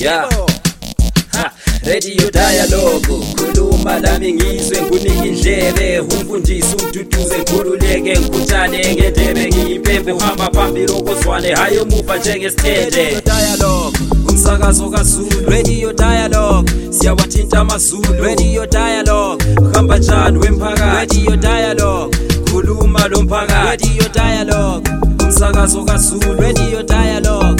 yeah. Ha, radio dialogue. Khuluma lami ngizwe ngunike indlebe. Umfundisi umduduze ngikhululeke ngikhuthane ngendebe. Ngiyimpembe uhamba phambili okozwane. Hayi omuva njengesithende. Dialogue. Umsakazo kaZulu. Radio dialogue. Siyawathinta amazulu. Radio dialogue. Uhamba njani wemphakathi? Radio dialogue. Khuluma lo mphakathi. Radio dialogue. Umsakazo kaZulu. Radio dialogue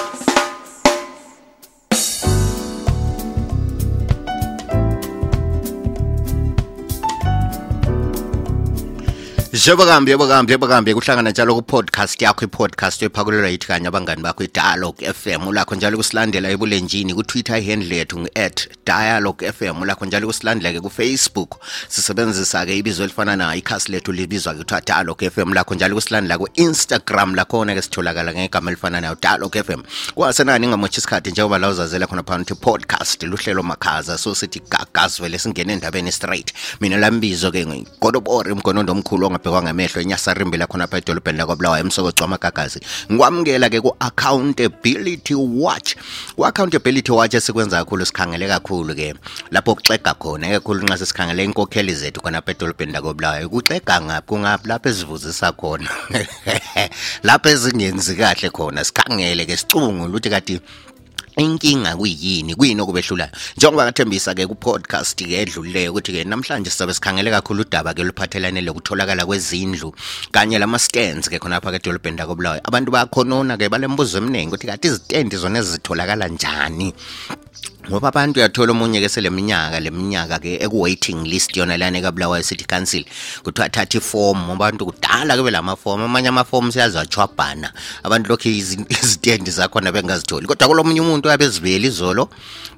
njengobakambi yobakambi yobakambi kuhlangana njalo ku-podcast yakho i-podcast ephakulelwa yithi kanye abangani bakho i-dialogue fm ulakho njalo kusilandela ebulenjini kutwitter ihandle yethu ngu-at dialogue fm ulakho njalo kusilandela-ke kufacebook. Sisebenzisa-ke ibizo elifana nayo ikhasi lethu libizwa-ke kuthiwa dialogue fm lakho njalo kusilandela ku-instagram. Lakhona-ke sitholakala ngegama elifana nayo dialogue fm kwasenani ingamotshi isikhathi njengoba la uzazela khona phana ukuthi podcast luhlelo makhaza so sithi gagazivele singene endabeni straight. Mina lambizo-ke ngigodobore mgonondo omkhulu ongabhekwa ngamehlo enyasarimbili lakhona phela edolobheni lakwabulawa emsokocwa amagagazi. Ngikwamukela ke ku accountability watch. Ku accountability watch esikwenza kakhulu sikhangele kakhulu ke lapho kuxega khona kakhulu nxa sesikhangele inkokheli zethu khona phela edolobheni lakwabulawa kuxega ngaphi kungaphi lapho esivuzisa khona. Lapho ezingenzi kahle khona sikhangele ke sicungule ukuthi kati inkinga kuyini? Kuyini okubehlulayo njengoba ngathembisa ke ku podcast ke edlulileyo ukuthi ke namhlanje sizabe sikhangele kakhulu udaba ke luphathelane lokutholakala kwezindlu kanye lama stands ke khona phakathi edolobheni lakobulawayo. Abantu bayakhonona ke balembuzo eminingi ukuthi kathi izitendi zona ezitholakala njani? Ngoba abantu uyathola omunye ke seleminyaka leminyaka ke eku-waiting list yona lana ekabulawayo city council kuthiwa thatha ifomu abantu kudala kube la mafomu amanye amafomu chwabana abantu lokhu izitendi zakhona bengazitholi. Kodwa kulomunye umuntu oyabe ezibuyela izolo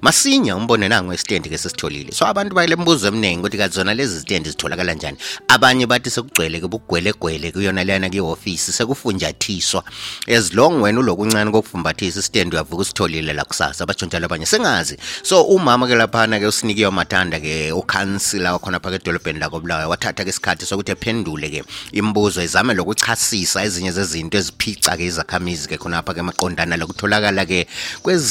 masinya umbone nango isitendi ke sesitholile. So abantu bayile mbuzo eminingi ukuthi kathi zona lezi zitendi zitholakala njani? Abanye bathi sekugcwele ke bugwelegwele kuyona lana kwi-ofisi sekufunjathiswa. As long wena ulokuncane kokufumbathisa isitendi uyavuka usitholile la kusasa batsho njalo abanye. Sengazi. So umama ke laphana ke usinikiwe amathanda ke ukhansila wakhona phakathi edolobheni lakobulawayo wathatha ke isikhathi sokuthi ephendule ke imibuzo izame lokuchasisa ezinye zezinto eziphica ke izakhamizi ke khonapha ke maqondana lokutholakala ke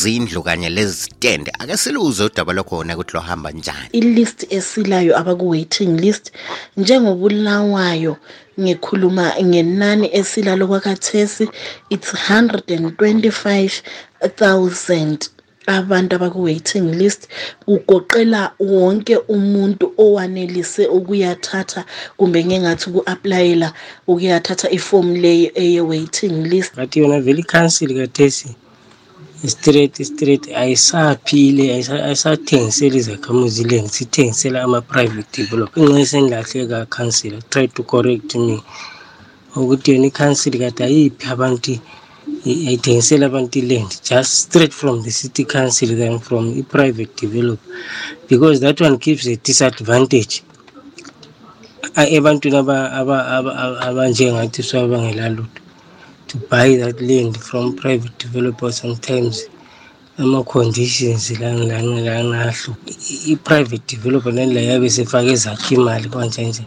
kwezindlu kanye lezitende. Ake siluze udaba lokhona ukuthi lohamba njani. Ilist esilayo abaku-waiting list njengobulawayo ngikhuluma ngenani esilalo kwakhathesi it's 125,000 abantu abaku-waiting list kugoqela wonke umuntu owanelise ukuyathatha kumbe ngingathi uku-aplayela ukuyathatha ifomu leyo eye-waiting list. Ngathi yona vele i-council kathesi. Straight straight ayisaphile ayisathengiseli izakhamuzi le sithengisela ama-private develop ingxenye sengilahle ka-council try to correct me ukuthi yona i-council kade ayiphi abantu ayithengisela abantu i-land just straight from the city council than from i-private developer because that one gives a disadvantage ebantwini abanjengathi swabangela-lutho to buy that land from private developers sometimes. Ama-conditions lanahlo i-private developer nani la yabe sefake ezakho imali kwanjanje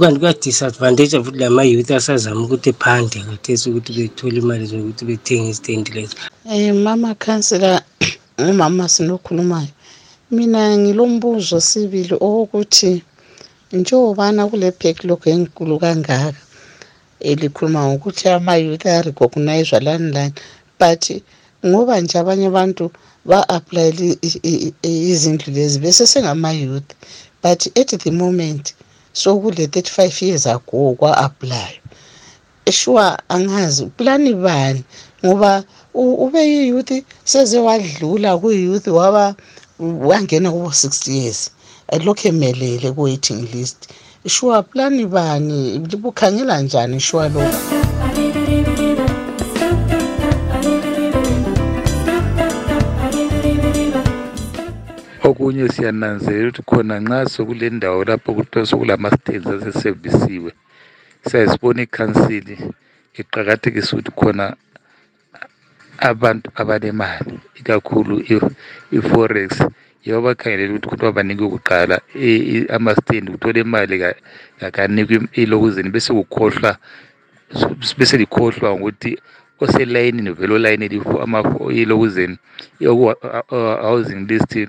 kanti kuyadisadvantage futhi lama-youth asazama ukuthi ephande kathesi ukuthi bethole imali zokuthi bethenge izitendi lezo. Um mama khansela umama sinokhulumayo. Mina ngilombuzo sibili owokuthi njengobana kule backlog enkulu kangaka elikhuluma ngokuthi ama-youth arecognizwa lani lani. But ngoba nje abanye abantu ba-aplayela izindlu lezi besesengama-youth but at the moment sokule 35 years ago kwa-aplayo sure angazi plani bani? Ngoba ube yi-youth seze wadlula kuyi-youth waba wangena kubo 60 years. Lokhu emelele ku-waiting list. Sure plani bani. Libukhangela njani sure lokhu okunye siyananzelela ukuthi khona nxa sokule ndawo lapho kuthiwa sokulama-states asesevisiwe siyazibona ikhansili iqakathekisa ukuthi khona abantu abalemali ikakhulu i-forex. njengoba bakhangelela ukuthi ukuthi abanike kuqala ama-stand kuthola imali ngakanikwa elokuzini bese kukhohlwa bese likhohlwa ngokuthi oselayinini vele olayini elokuzini housing list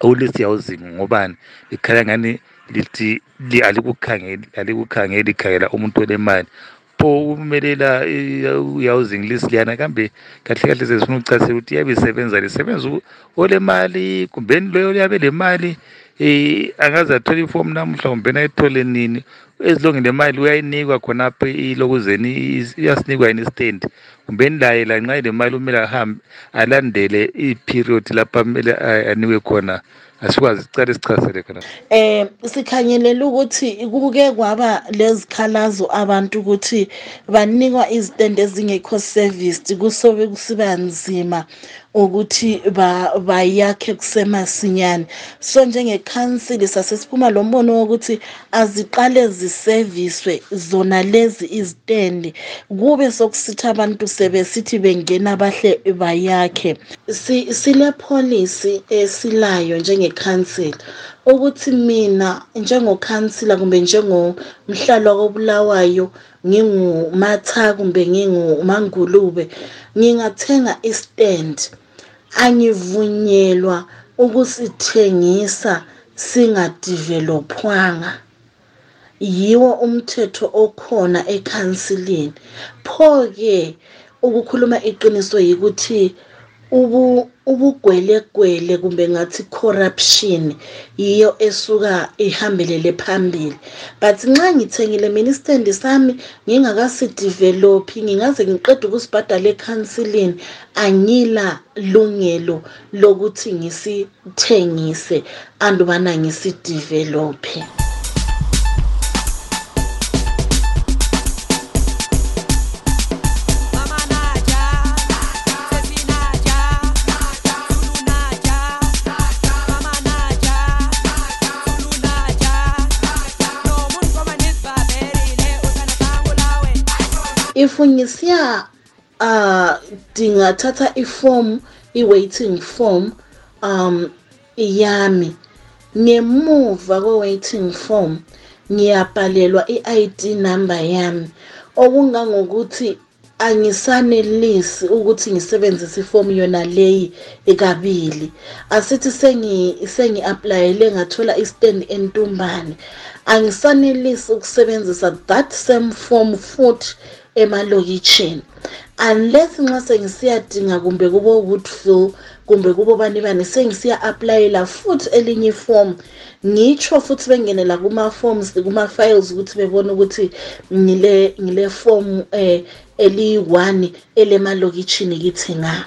awulithi housing ngobani? Likhala ngani? Lithi alikukhangeli alikukhangeli khangela umuntu onemali pho ukumelela list liyana kambe kahle kahle sezifuna ukuchasela ukuthi iyabe isebenza lisebenza ole olemali kumbeni loyo le mali um angaze athole ifomu namuhla kumbeni ayithole nini ezilonge lemali uyayinikwa khonapho ilokuzeni iyasinikwa yini istand? Kumbeni laye lanxa ilemali kumele ahambe alandele i-period lapho kumele anikwe khona asikwazi sicale sichasele khona. Eh sikhanyelela ukuthi kuke kwaba lezikhalazo abantu ukuthi banikwa izitende ezingekho serviced kusobe kusiba nzima. Ukuthi ba- bayakhe kusemasinyane. So njengekhansili sasesiphuma lo mbono wokuthi aziqale ziseviswe zona lezi izitendi kube sokusitha abantu sebesithi bengena bahle bayakhe. Si- sile policy esilayo njengekhansila ukuthi mina njengokhansila kumbe njengomhlalo kobulawayo ngingumatha kumbe ngingumangulube ngingathenga istand. Angivunyelwa ukusithengisa singadevelophwanga yiwo umthetho okhona ekhansilini pho-ke ukukhuluma iqiniso yikuthi ubugwelegwele kumbe ngathi corruption yiyo esuka ihambelele phambili. But nxa ngithengile mina istendi sami ngingakasidevelophi ngingaze ngiqede ukusibhadala ekhansilini angila lungelo lokuthi ngisithengise andubana ngisidevelophe if ngisiya uh dingathatha iform i-waiting form um yami ngemuva kwe-waiting form ngiyabhalelwa i-ID number yami. Okungangokuthi angisanelisi ukuthi ngisebenzise ifomu yona leyi ekabili. Asithi sengi sengi-aplayele ngathola istand entumbane. Angisanelisi ukusebenzisa that same form futhi emalokitshini. Unless nxa sengisiyadinga kumbe kubo woodville kumbe kubo bani bani sengisiya-aplayela futhi elinye iform. Ngitsho futhi bengenela kuma-forms kuma-files ukuthi bebone ukuthi ngile ngile form eh eliyi-one elemalokitshini kithi nga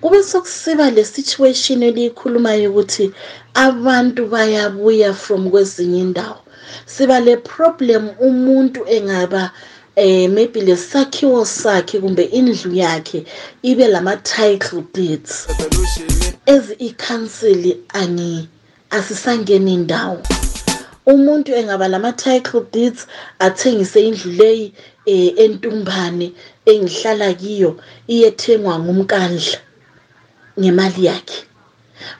kube sokusiba le situation eliyikhulumayo ukuthi abantu bayabuya from kwezinye indawo. Siba le problem umuntu engaba eh maybe lesakhiwo sakhe kumbe indlu yakhe ibe lama title deeds. Ezi ikhansili ani asisangeni indawo umuntu engaba lama title deeds athengise indlu leyi eh, entumbane engihlala kiyo iyethengwa ngumkandla ngemali yakhe.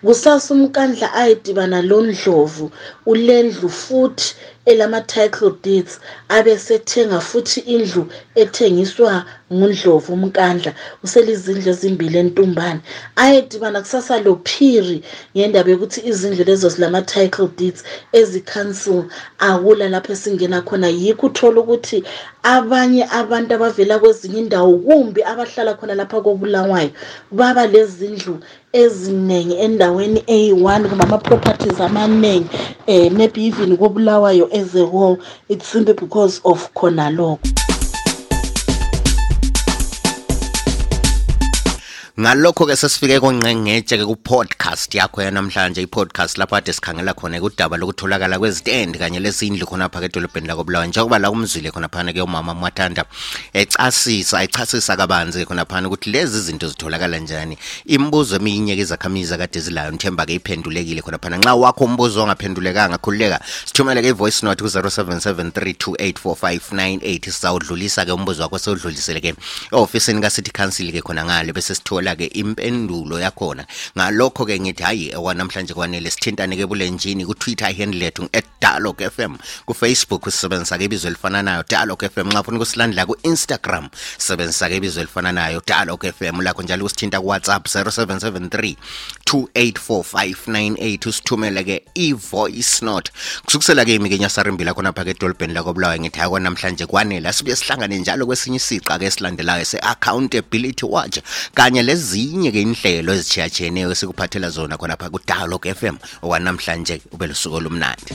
Kusasa umkandla ayedibana londlovu ulendlu futhi elama-title deeds abe sethenga futhi indlu ethengiswa ngundlovu umkandla uselizindlu ezimbili entumbane. Ayedibana kusasa lo phiri ngendaba yokuthi izindlu lezo zilama-title deeds ezi-council akula lapho esingena khona. Yikho uthola ukuthi abanye abantu abavela kwezinye indawo kumbe abahlala khona lapha kobulawayo baba lezindlu eziningi endaweni eyi-one kumbe ama-properties amaningi um maybe even kobulawayo as a whole it's simply because of khona lokho ngalokho ke sesifike konqengetshe ke ku-podcast yakho yanamhlanje i-podcast lapho ade sikhangela khona kudaba lokutholakala kwezitendi kanye lesindlu khonapha ke edolobheni lakobulawayo. Njengoba la kumzwile khonaphana ke umama mwathanda echasisa kabanzi ke khonaphana ukuthi lezi zinto zitholakala njani. Imibuzo eminye ke izakhamizi kade zilayo nithemba ke iphendulekile khonaphana. Nxa wakho umbuzo ongaphendulekanga khululeka sithumele ke i-voice note ku-0773284598 sizawudlulisa ke umbuzo wakho sewudlulisele ke e-ofisini ka-city council ke khona ngale bese sithola sithola ke impendulo yakhona. Ngalokho ke ngithi hayi wanamhlanje kwanele sithintane ke bulenjini ku Twitter handle lethu @dialog FM ku Facebook usebenzisa ke ibizo elifananayo dialog FM nxa ufuna ukusilandela ku Instagram sebenzisa ke ibizo elifananayo dialog FM lakho njalo usithinta ku WhatsApp 0773 284598 usithumele ke i-voice note kusukusela ke imi ke nyasarimbila khona phaka edolobheni lakobulawayo ngithi hayi namhlanje kwanele asibe sihlangane njalo kwesinye isiqa ke esilandelayo se-accountability watch kanye lezinye nezinye-ke inhlelo ezijiyajiyeneyo esikuphathela zona khonapha kudialog f m. Okwanamhlanje ube lusuku olumnandi.